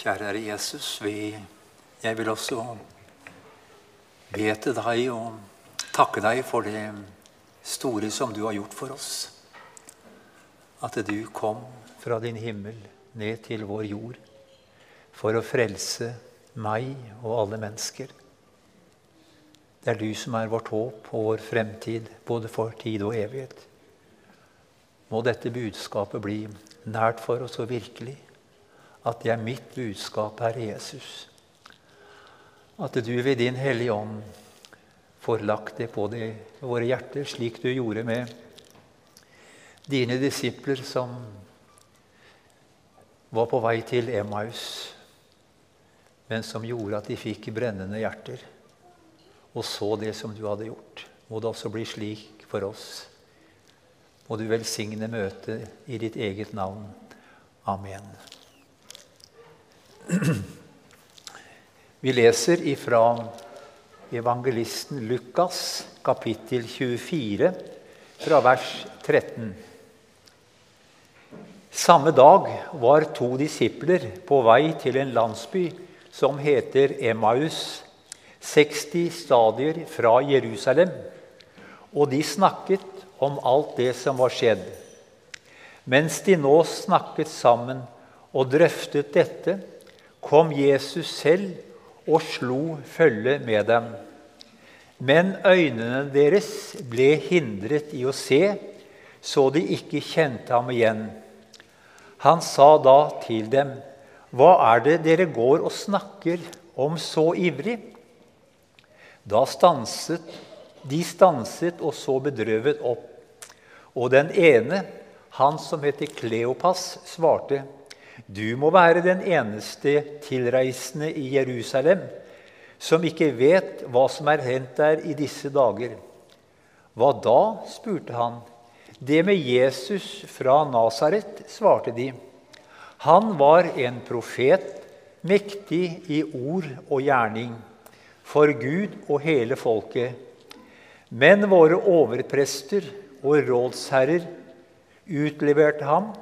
Kjære Herre Jesus, vi, jeg vil også be til deg og takke deg for det store som du har gjort for oss. At du kom fra din himmel ned til vår jord for å frelse meg og alle mennesker. Det er du som er vårt håp og vår fremtid, både for tid og evighet. Må dette budskapet bli nært for oss og virkelig at det er mitt budskap, Herre Jesus. At du ved din Hellige Ånd får lagt det på de, våre hjerter, slik du gjorde med dine disipler som var på vei til Emmaus, men som gjorde at de fikk brennende hjerter og så det som du hadde gjort. Må det også bli slik for oss. Må du velsigne møtet i ditt eget navn. Amen. Vi leser ifra evangelisten Lukas, kapittel 24, fra vers 13. Samme dag var to disipler på vei til en landsby som heter Emmaus, 60 stadier fra Jerusalem, og de snakket om alt det som var skjedd. Mens de nå snakket sammen og drøftet dette, kom Jesus selv og slo følge med dem. Men øynene deres ble hindret i å se, så de ikke kjente ham igjen. Han sa da til dem, 'Hva er det dere går og snakker om så ivrig?' Da stanset de stanset og så bedrøvet opp. Og den ene, han som heter Kleopas, svarte:" Du må være den eneste tilreisende i Jerusalem som ikke vet hva som er hendt der i disse dager. Hva da? spurte han. Det med Jesus fra Nasaret, svarte de. Han var en profet, mektig i ord og gjerning, for Gud og hele folket. Men våre overprester og rådsherrer utleverte ham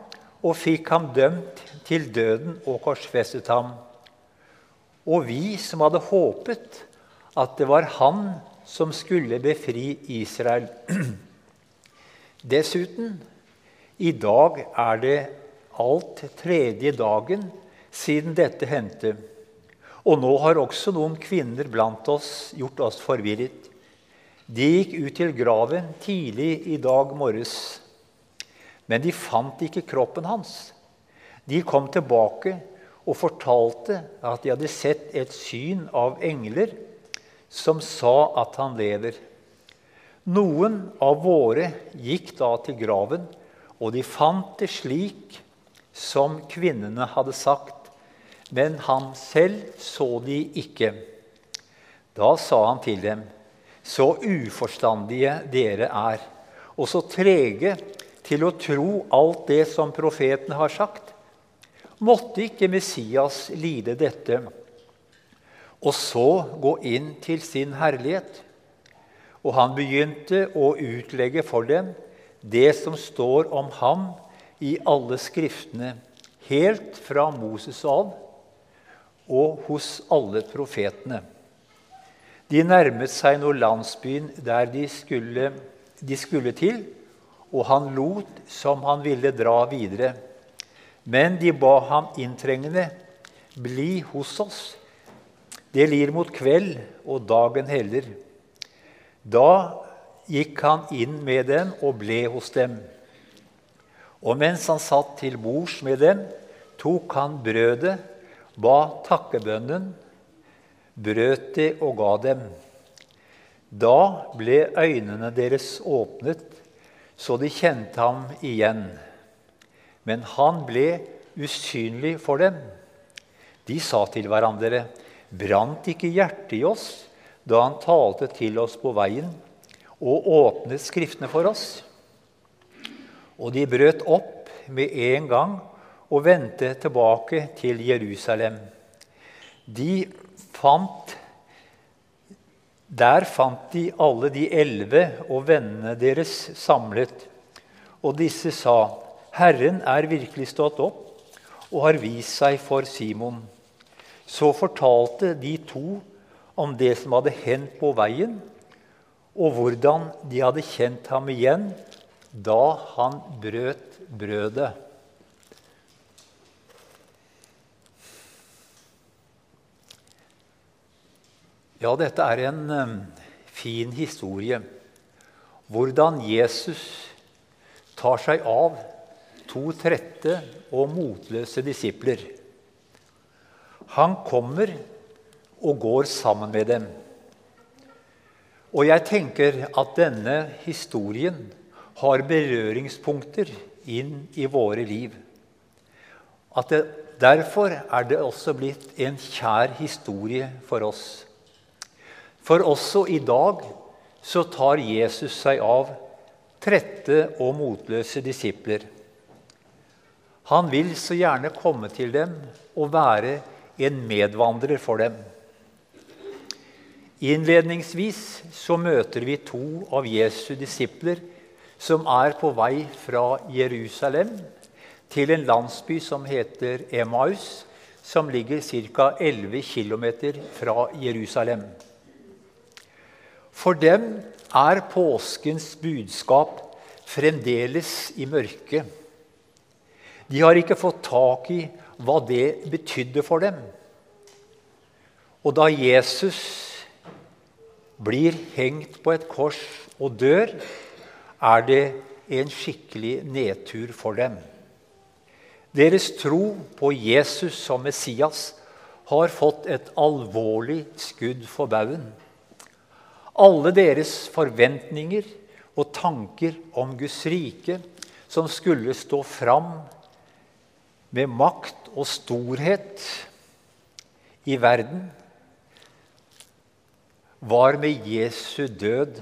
og fikk ham dømt til døden og korsfestet ham. Og vi som hadde håpet at det var han som skulle befri Israel. Dessuten, i dag er det alt tredje dagen siden dette hendte. Og nå har også noen kvinner blant oss gjort oss forvirret. De gikk ut til graven tidlig i dag morges, men de fant ikke kroppen hans. De kom tilbake og fortalte at de hadde sett et syn av engler som sa at han lever. Noen av våre gikk da til graven, og de fant det slik som kvinnene hadde sagt, men han selv så de ikke. Da sa han til dem, så uforstandige dere er, og så trege til å tro alt det som profeten har sagt. Måtte ikke Messias lide dette og så gå inn til sin herlighet? Og han begynte å utlegge for dem det som står om ham i alle skriftene, helt fra Moses av og hos alle profetene. De nærmet seg nå landsbyen der de skulle, de skulle til, og han lot som han ville dra videre. Men de ba ham inntrengende, bli hos oss. Det lir mot kveld, og dagen heller. Da gikk han inn med dem og ble hos dem. Og mens han satt til bords med dem, tok han brødet, ba takkebønnen, brøt det og ga dem. Da ble øynene deres åpnet, så de kjente ham igjen men han ble usynlig for dem. De sa til hverandre, brant ikke hjertet i oss da han talte til oss på veien og åpnet Skriftene for oss? Og de brøt opp med en gang og vendte tilbake til Jerusalem. De fant Der fant de alle de elleve og vennene deres samlet, og disse sa:" Herren er virkelig stått opp og har vist seg for Simon. så fortalte de to om det som hadde hendt på veien, og hvordan de hadde kjent ham igjen da han brøt brødet. Ja, dette er en um, fin historie. Hvordan Jesus tar seg av to trette og motløse disipler. Han kommer og går sammen med dem. Og jeg tenker at denne historien har berøringspunkter inn i våre liv. At det, derfor er det også blitt en kjær historie for oss. For også i dag så tar Jesus seg av trette og motløse disipler. Han vil så gjerne komme til dem og være en medvandrer for dem. Innledningsvis så møter vi to av Jesu disipler som er på vei fra Jerusalem til en landsby som heter Emmaus, som ligger ca. 11 km fra Jerusalem. For dem er påskens budskap fremdeles i mørket. De har ikke fått tak i hva det betydde for dem. Og da Jesus blir hengt på et kors og dør, er det en skikkelig nedtur for dem. Deres tro på Jesus som Messias har fått et alvorlig skudd for baugen. Alle deres forventninger og tanker om Guds rike, som skulle stå fram med makt og storhet i verden, var med Jesu død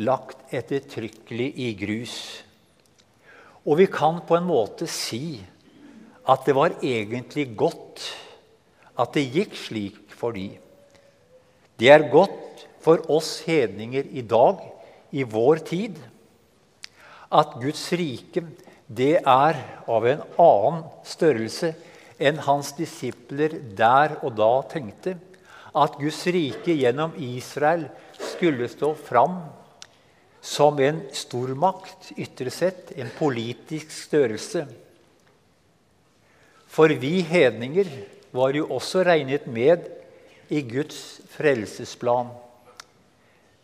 lagt ettertrykkelig i grus. Og vi kan på en måte si at det var egentlig godt at det gikk slik for de. Det er godt for oss hedninger i dag, i vår tid, at Guds rike det er av en annen størrelse enn hans disipler der og da tenkte. At Guds rike gjennom Israel skulle stå fram som en stormakt, ytre sett, en politisk størrelse. For vi hedninger var jo også regnet med i Guds frelsesplan.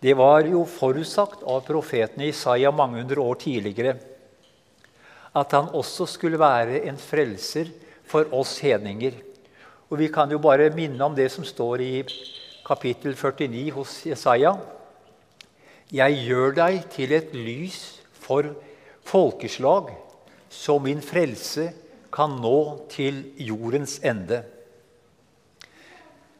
Det var jo forutsagt av profeten Isaiah mange hundre år tidligere at han også skulle være en frelser for oss hedninger. Og Vi kan jo bare minne om det som står i kapittel 49 hos Jesaja. Jeg gjør deg til et lys for folkeslag, så min frelse kan nå til jordens ende.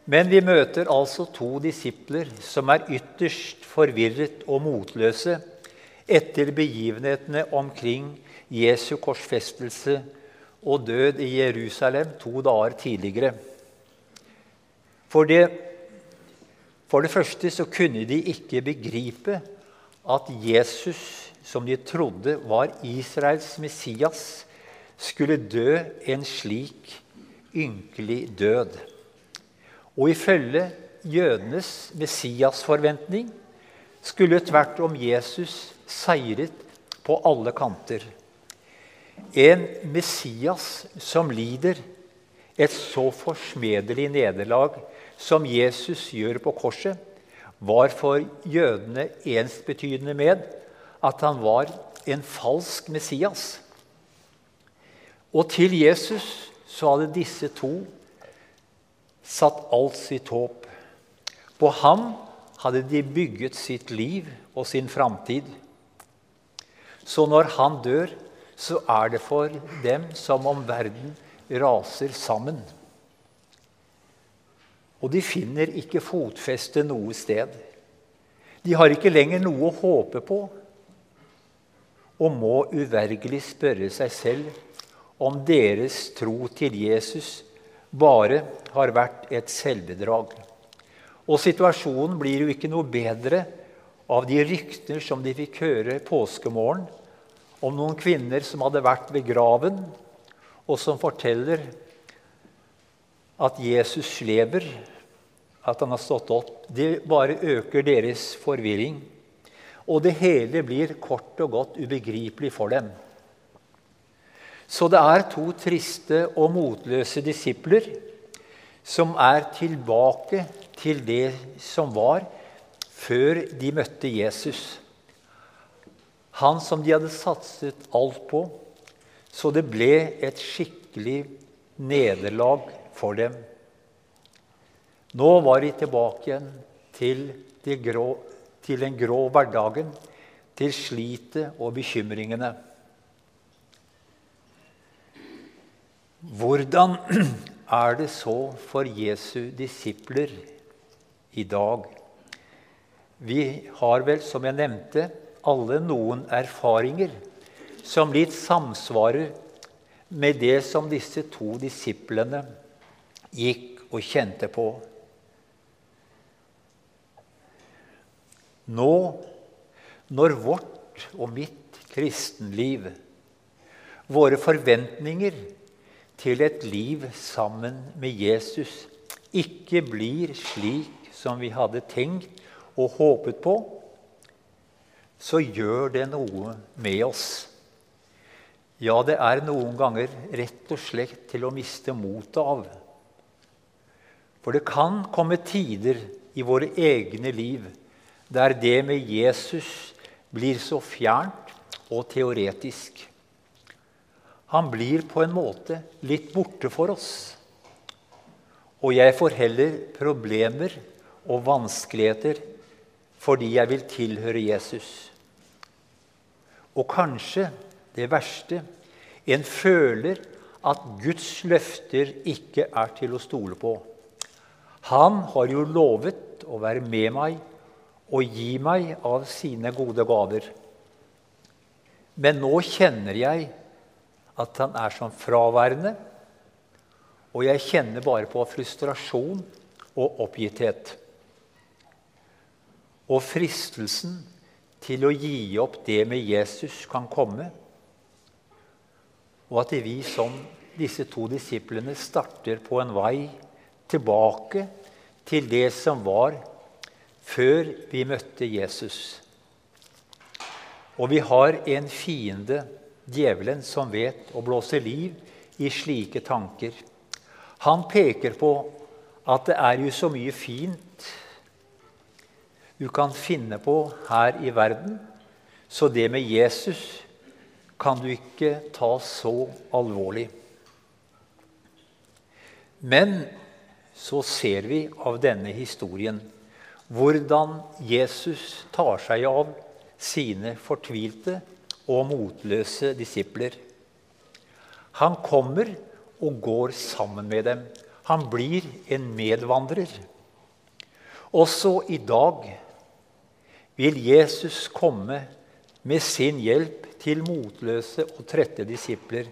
Men vi møter altså to disipler som er ytterst forvirret og motløse etter begivenhetene omkring Jesu korsfestelse og død i Jerusalem to dager tidligere. For det, for det første så kunne de ikke begripe at Jesus, som de trodde var Israels Messias, skulle dø en slik ynkelig død. Og ifølge jødenes Messias-forventning skulle tvert om Jesus seiret på alle kanter. En Messias som lider et så forsmedelig nederlag som Jesus gjør på korset, var for jødene ensbetydende med at han var en falsk Messias. Og til Jesus så hadde disse to satt alt sitt håp. På ham hadde de bygget sitt liv og sin framtid. Så når han dør, så er det for dem som om verden raser sammen. Og de finner ikke fotfeste noe sted. De har ikke lenger noe å håpe på og må uvergelig spørre seg selv om deres tro til Jesus bare har vært et selvbedrag. Og situasjonen blir jo ikke noe bedre av de rykter som de fikk høre påskemorgen om noen kvinner som hadde vært ved graven, og som forteller at Jesus lever, at han har stått opp, det bare øker deres forvirring. Og det hele blir kort og godt ubegripelig for dem. Så det er to triste og motløse disipler som er tilbake til det som var før de møtte Jesus. Han som de hadde satset alt på, så det ble et skikkelig nederlag for dem. Nå var de tilbake igjen til, de grå, til den grå hverdagen, til slitet og bekymringene. Hvordan er det så for Jesu disipler i dag? Vi har vel, som jeg nevnte, alle noen erfaringer som litt samsvarer med det som disse to disiplene gikk og kjente på. Nå, når vårt og mitt kristenliv, våre forventninger til et liv sammen med Jesus, ikke blir slik som vi hadde tenkt og håpet på, så gjør det noe med oss. Ja, det er noen ganger rett og slett til å miste motet av. For det kan komme tider i våre egne liv der det med Jesus blir så fjernt og teoretisk. Han blir på en måte litt borte for oss. Og jeg får heller problemer og vanskeligheter fordi jeg vil tilhøre Jesus. Og kanskje det verste en føler at Guds løfter ikke er til å stole på. Han har jo lovet å være med meg og gi meg av sine gode gaver. Men nå kjenner jeg at han er som fraværende, og jeg kjenner bare på frustrasjon og oppgitthet. Og fristelsen til å gi opp det med Jesus kan komme. Og at vi som disse to disiplene starter på en vei tilbake til det som var før vi møtte Jesus. Og vi har en fiende, djevelen, som vet å blåse liv i slike tanker. Han peker på at det er jo så mye fint du kan finne på her i verden, så det med Jesus kan du ikke ta så alvorlig. Men så ser vi av denne historien hvordan Jesus tar seg av sine fortvilte og motløse disipler. Han kommer og går sammen med dem. Han blir en medvandrer. Også i dag vil Jesus komme med sin hjelp til motløse og trette disipler.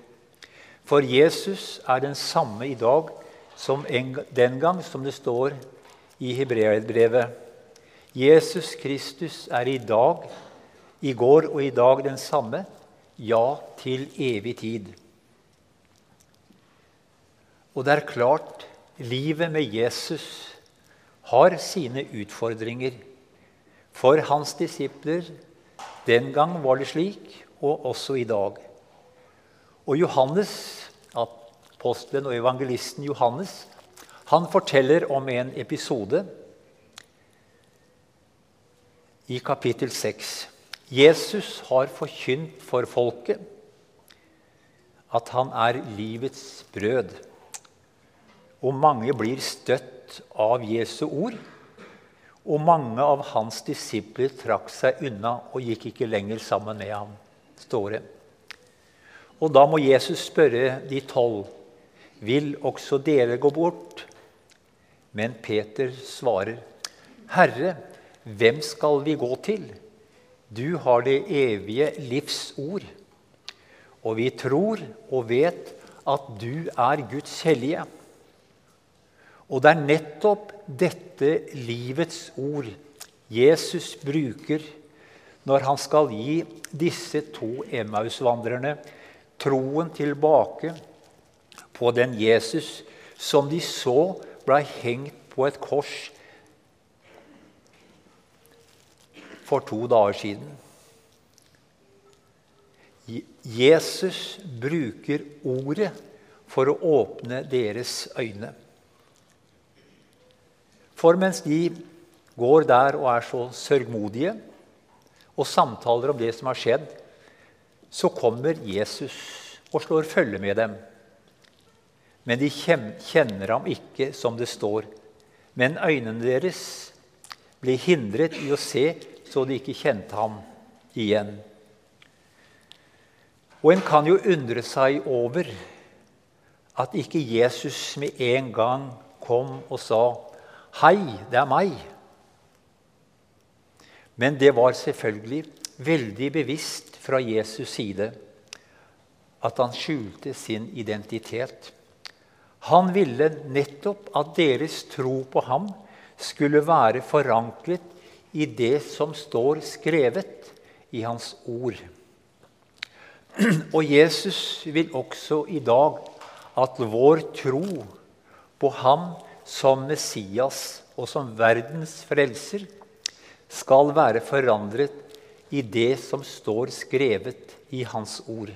For Jesus er den samme i dag som en, den gang, som det står i Hebreerbrevet. Jesus Kristus er i dag, i går og i dag den samme, ja, til evig tid. Og det er klart, livet med Jesus har sine utfordringer. For hans disipler den gang var det slik, og også i dag. Og Johannes apostelen og evangelisten Johannes han forteller om en episode i kapittel 6. Jesus har forkynt for folket at han er livets brød. Og mange blir støtt av Jesu ord. Og mange av hans disipler trakk seg unna og gikk ikke lenger sammen med ham. står det. Og da må Jesus spørre de tolv vil også dere gå bort? Men Peter svarer, Herre, hvem skal vi gå til? Du har det evige livs ord. Og vi tror og vet at du er Guds hellige. Og det er nettopp dette livets ord Jesus bruker når han skal gi disse to Emmaus-vandrerne troen tilbake på den Jesus som de så blei hengt på et kors for to dager siden. Jesus bruker ordet for å åpne deres øyne. For mens de går der og er så sørgmodige og samtaler om det som har skjedd, så kommer Jesus og slår følge med dem. Men de kjenner ham ikke, som det står. Men øynene deres ble hindret i å se, så de ikke kjente ham igjen. Og en kan jo undre seg over at ikke Jesus med en gang kom og sa 'Hei, det er meg'. Men det var selvfølgelig veldig bevisst fra Jesus' side at han skjulte sin identitet. Han ville nettopp at deres tro på ham skulle være forankret i det som står skrevet i hans ord. Og Jesus vil også i dag at vår tro på ham som Messias og som verdens frelser skal være forandret i det som står skrevet i hans ord.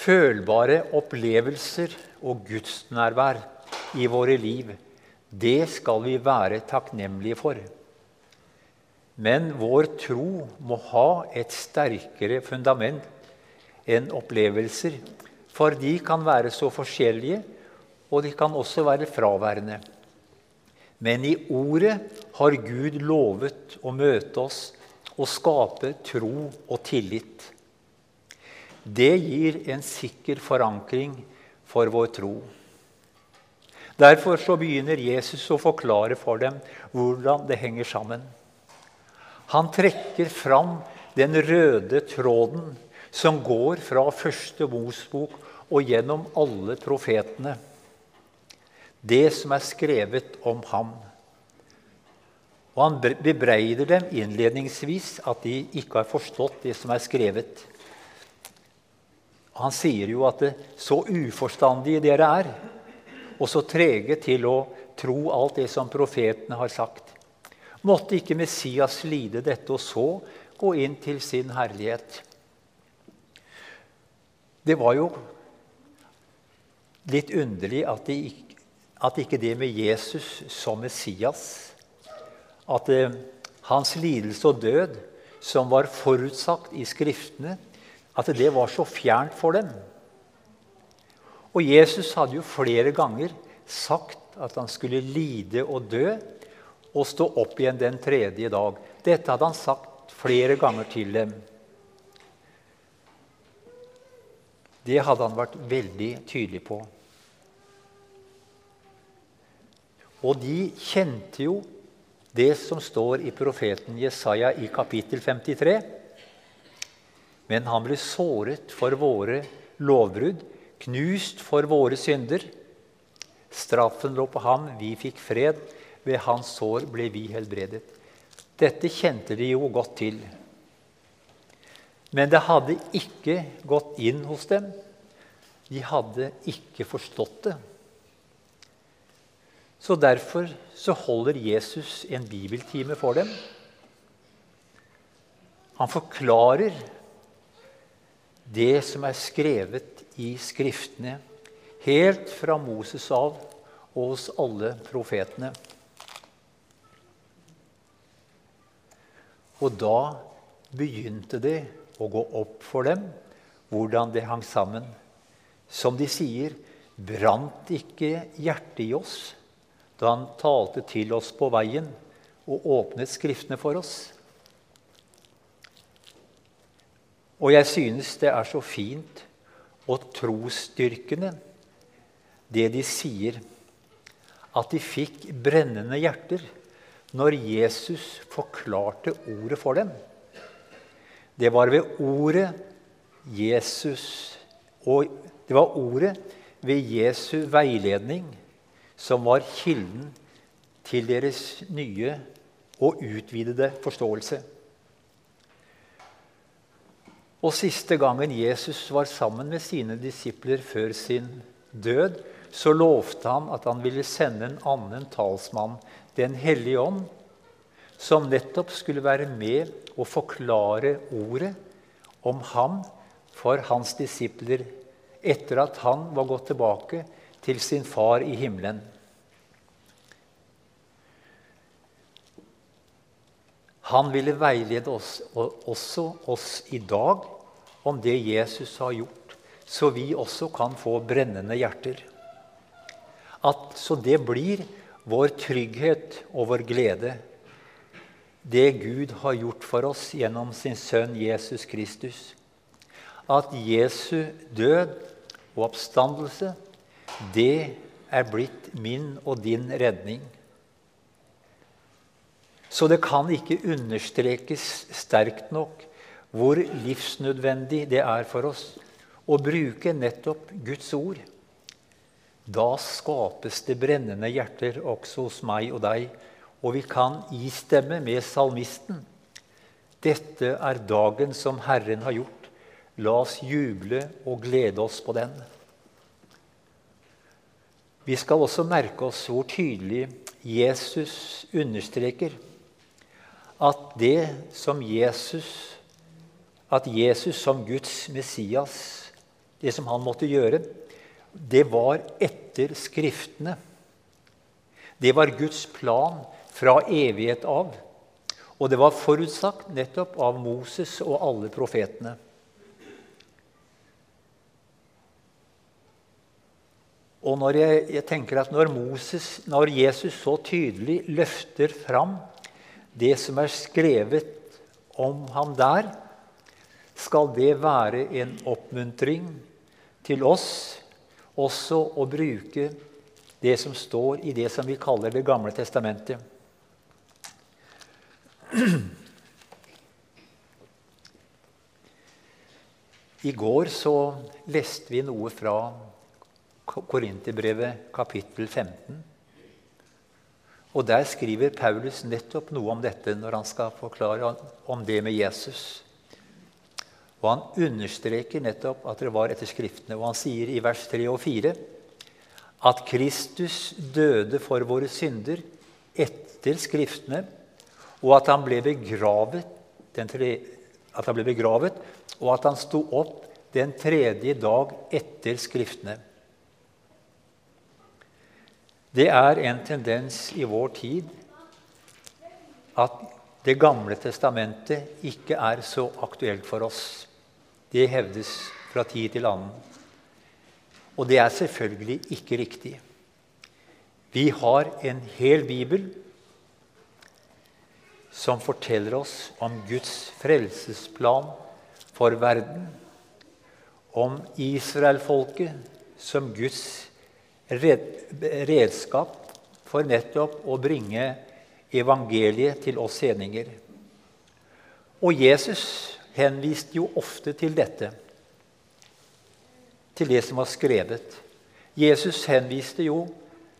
Følbare opplevelser og gudsnærvær i våre liv, det skal vi være takknemlige for. Men vår tro må ha et sterkere fundament enn opplevelser, for de kan være så forskjellige, og de kan også være fraværende. Men i Ordet har Gud lovet å møte oss og skape tro og tillit. Det gir en sikker forankring for vår tro. Derfor så begynner Jesus å forklare for dem hvordan det henger sammen. Han trekker fram den røde tråden som går fra første Mosbok og gjennom alle profetene. Det som er skrevet om ham. Og han bebreider dem innledningsvis at de ikke har forstått det som er skrevet. Han sier jo at det, så uforstandige dere er, og så trege til å tro alt det som profetene har sagt. Måtte ikke Messias lide dette og så gå inn til sin herlighet? Det var jo litt underlig at, de, at ikke det med Jesus som Messias At eh, hans lidelse og død, som var forutsagt i Skriftene, at det var så fjernt for dem. Og Jesus hadde jo flere ganger sagt at han skulle lide og dø og stå opp igjen den tredje dag. Dette hadde han sagt flere ganger til dem. Det hadde han vært veldig tydelig på. Og de kjente jo det som står i profeten Jesaja i kapittel 53. Men han ble såret for våre lovbrudd, knust for våre synder. Straffen lå på ham, vi fikk fred. Ved hans sår ble vi helbredet. Dette kjente de jo godt til. Men det hadde ikke gått inn hos dem. De hadde ikke forstått det. Så derfor så holder Jesus en bibeltime for dem. Han forklarer det som er skrevet i Skriftene, helt fra Moses av og hos alle profetene. Og da begynte det å gå opp for dem hvordan det hang sammen. Som de sier, brant ikke hjertet i oss da han talte til oss på veien og åpnet Skriftene for oss? Og jeg synes det er så fint og trosstyrkende, det de sier, at de fikk brennende hjerter når Jesus forklarte ordet for dem. Det var ved ordet Jesus Og det var ordet ved Jesu veiledning som var kilden til deres nye og utvidede forståelse. Og siste gangen Jesus var sammen med sine disipler før sin død, så lovte han at han ville sende en annen talsmann, Den hellige ånd, som nettopp skulle være med og forklare ordet om ham for hans disipler etter at han var gått tilbake til sin far i himmelen. Han ville veilede oss, også oss i dag om det Jesus har gjort, så vi også kan få brennende hjerter. At, så det blir vår trygghet og vår glede, det Gud har gjort for oss gjennom sin sønn Jesus Kristus. At Jesu død og oppstandelse, det er blitt min og din redning. Så det kan ikke understrekes sterkt nok hvor livsnødvendig det er for oss å bruke nettopp Guds ord. Da skapes det brennende hjerter også hos meg og deg, og vi kan istemme med salmisten. Dette er dagen som Herren har gjort. La oss juble og glede oss på den. Vi skal også merke oss hvor tydelig Jesus understreker at det som Jesus At Jesus som Guds Messias, det som han måtte gjøre, det var etter Skriftene. Det var Guds plan fra evighet av. Og det var forutsagt nettopp av Moses og alle profetene. Og når jeg, jeg tenker at når, Moses, når Jesus så tydelig løfter fram det som er skrevet om ham der, skal det være en oppmuntring til oss også å bruke det som står i det som vi kaller Det gamle testamentet. I går så leste vi noe fra Korinterbrevet kapittel 15. Og Der skriver Paulus nettopp noe om dette når han skal forklare om det med Jesus. Og Han understreker nettopp at det var etter Skriftene. Og han sier i vers 3 og 4 at Kristus døde for våre synder etter Skriftene, og at han ble begravet, tre, at han ble begravet og at han sto opp den tredje dag etter Skriftene. Det er en tendens i vår tid at Det gamle testamentet ikke er så aktuelt for oss. Det hevdes fra tid til annen. Og det er selvfølgelig ikke riktig. Vi har en hel bibel som forteller oss om Guds frelsesplan for verden, om Israelfolket som Guds redskap for nettopp å bringe evangeliet til oss sendinger. Og Jesus henviste jo ofte til dette, til det som var skrevet. Jesus henviste jo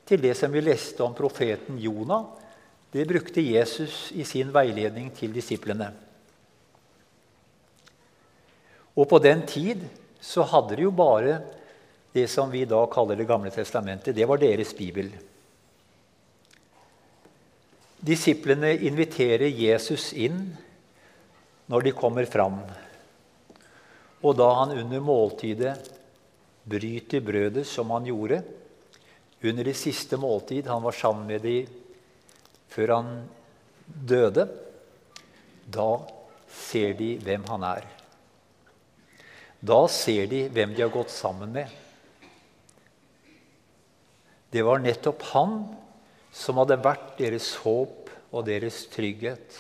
til det som vi leste om profeten Jonah. Det brukte Jesus i sin veiledning til disiplene. Og på den tid så hadde de jo bare det som vi da kaller Det gamle testamentet, det var deres bibel. Disiplene inviterer Jesus inn når de kommer fram. Og da han under måltidet bryter brødet, som han gjorde under det siste måltid han var sammen med dem før han døde, da ser de hvem han er. Da ser de hvem de har gått sammen med. Det var nettopp han som hadde vært deres håp og deres trygghet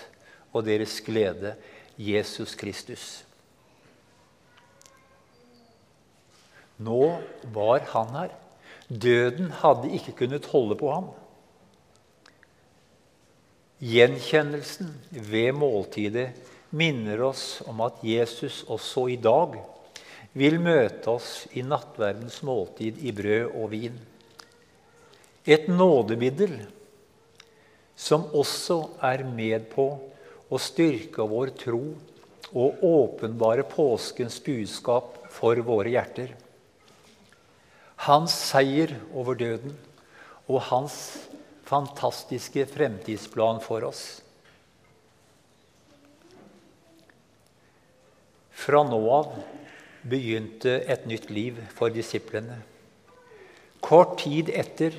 og deres glede. Jesus Kristus. Nå var han her. Døden hadde ikke kunnet holde på ham. Gjenkjennelsen ved måltidet minner oss om at Jesus også i dag vil møte oss i nattverdens måltid i brød og vin et nådemiddel som også er med på å styrke vår tro og åpenbare påskens budskap for våre hjerter. Hans seier over døden og hans fantastiske fremtidsplan for oss. Fra nå av begynte et nytt liv for disiplene. Kort tid etter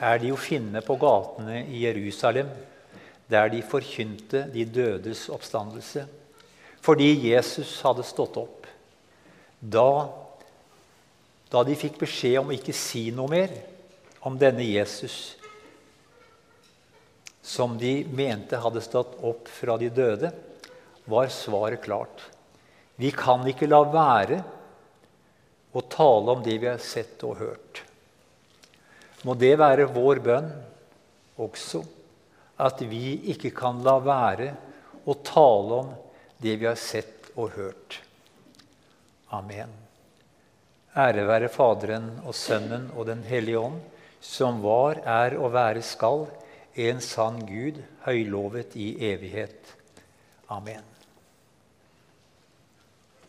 er de å finne på gatene i Jerusalem, der de forkynte de dødes oppstandelse, fordi Jesus hadde stått opp. Da, da de fikk beskjed om å ikke si noe mer om denne Jesus, som de mente hadde stått opp fra de døde, var svaret klart. Vi kan ikke la være å tale om det vi har sett og hørt. Må det være vår bønn også, at vi ikke kan la være å tale om det vi har sett og hørt. Amen. Ære være Faderen og Sønnen og Den hellige ånd, som var, er og være skal, en sann Gud, høylovet i evighet. Amen.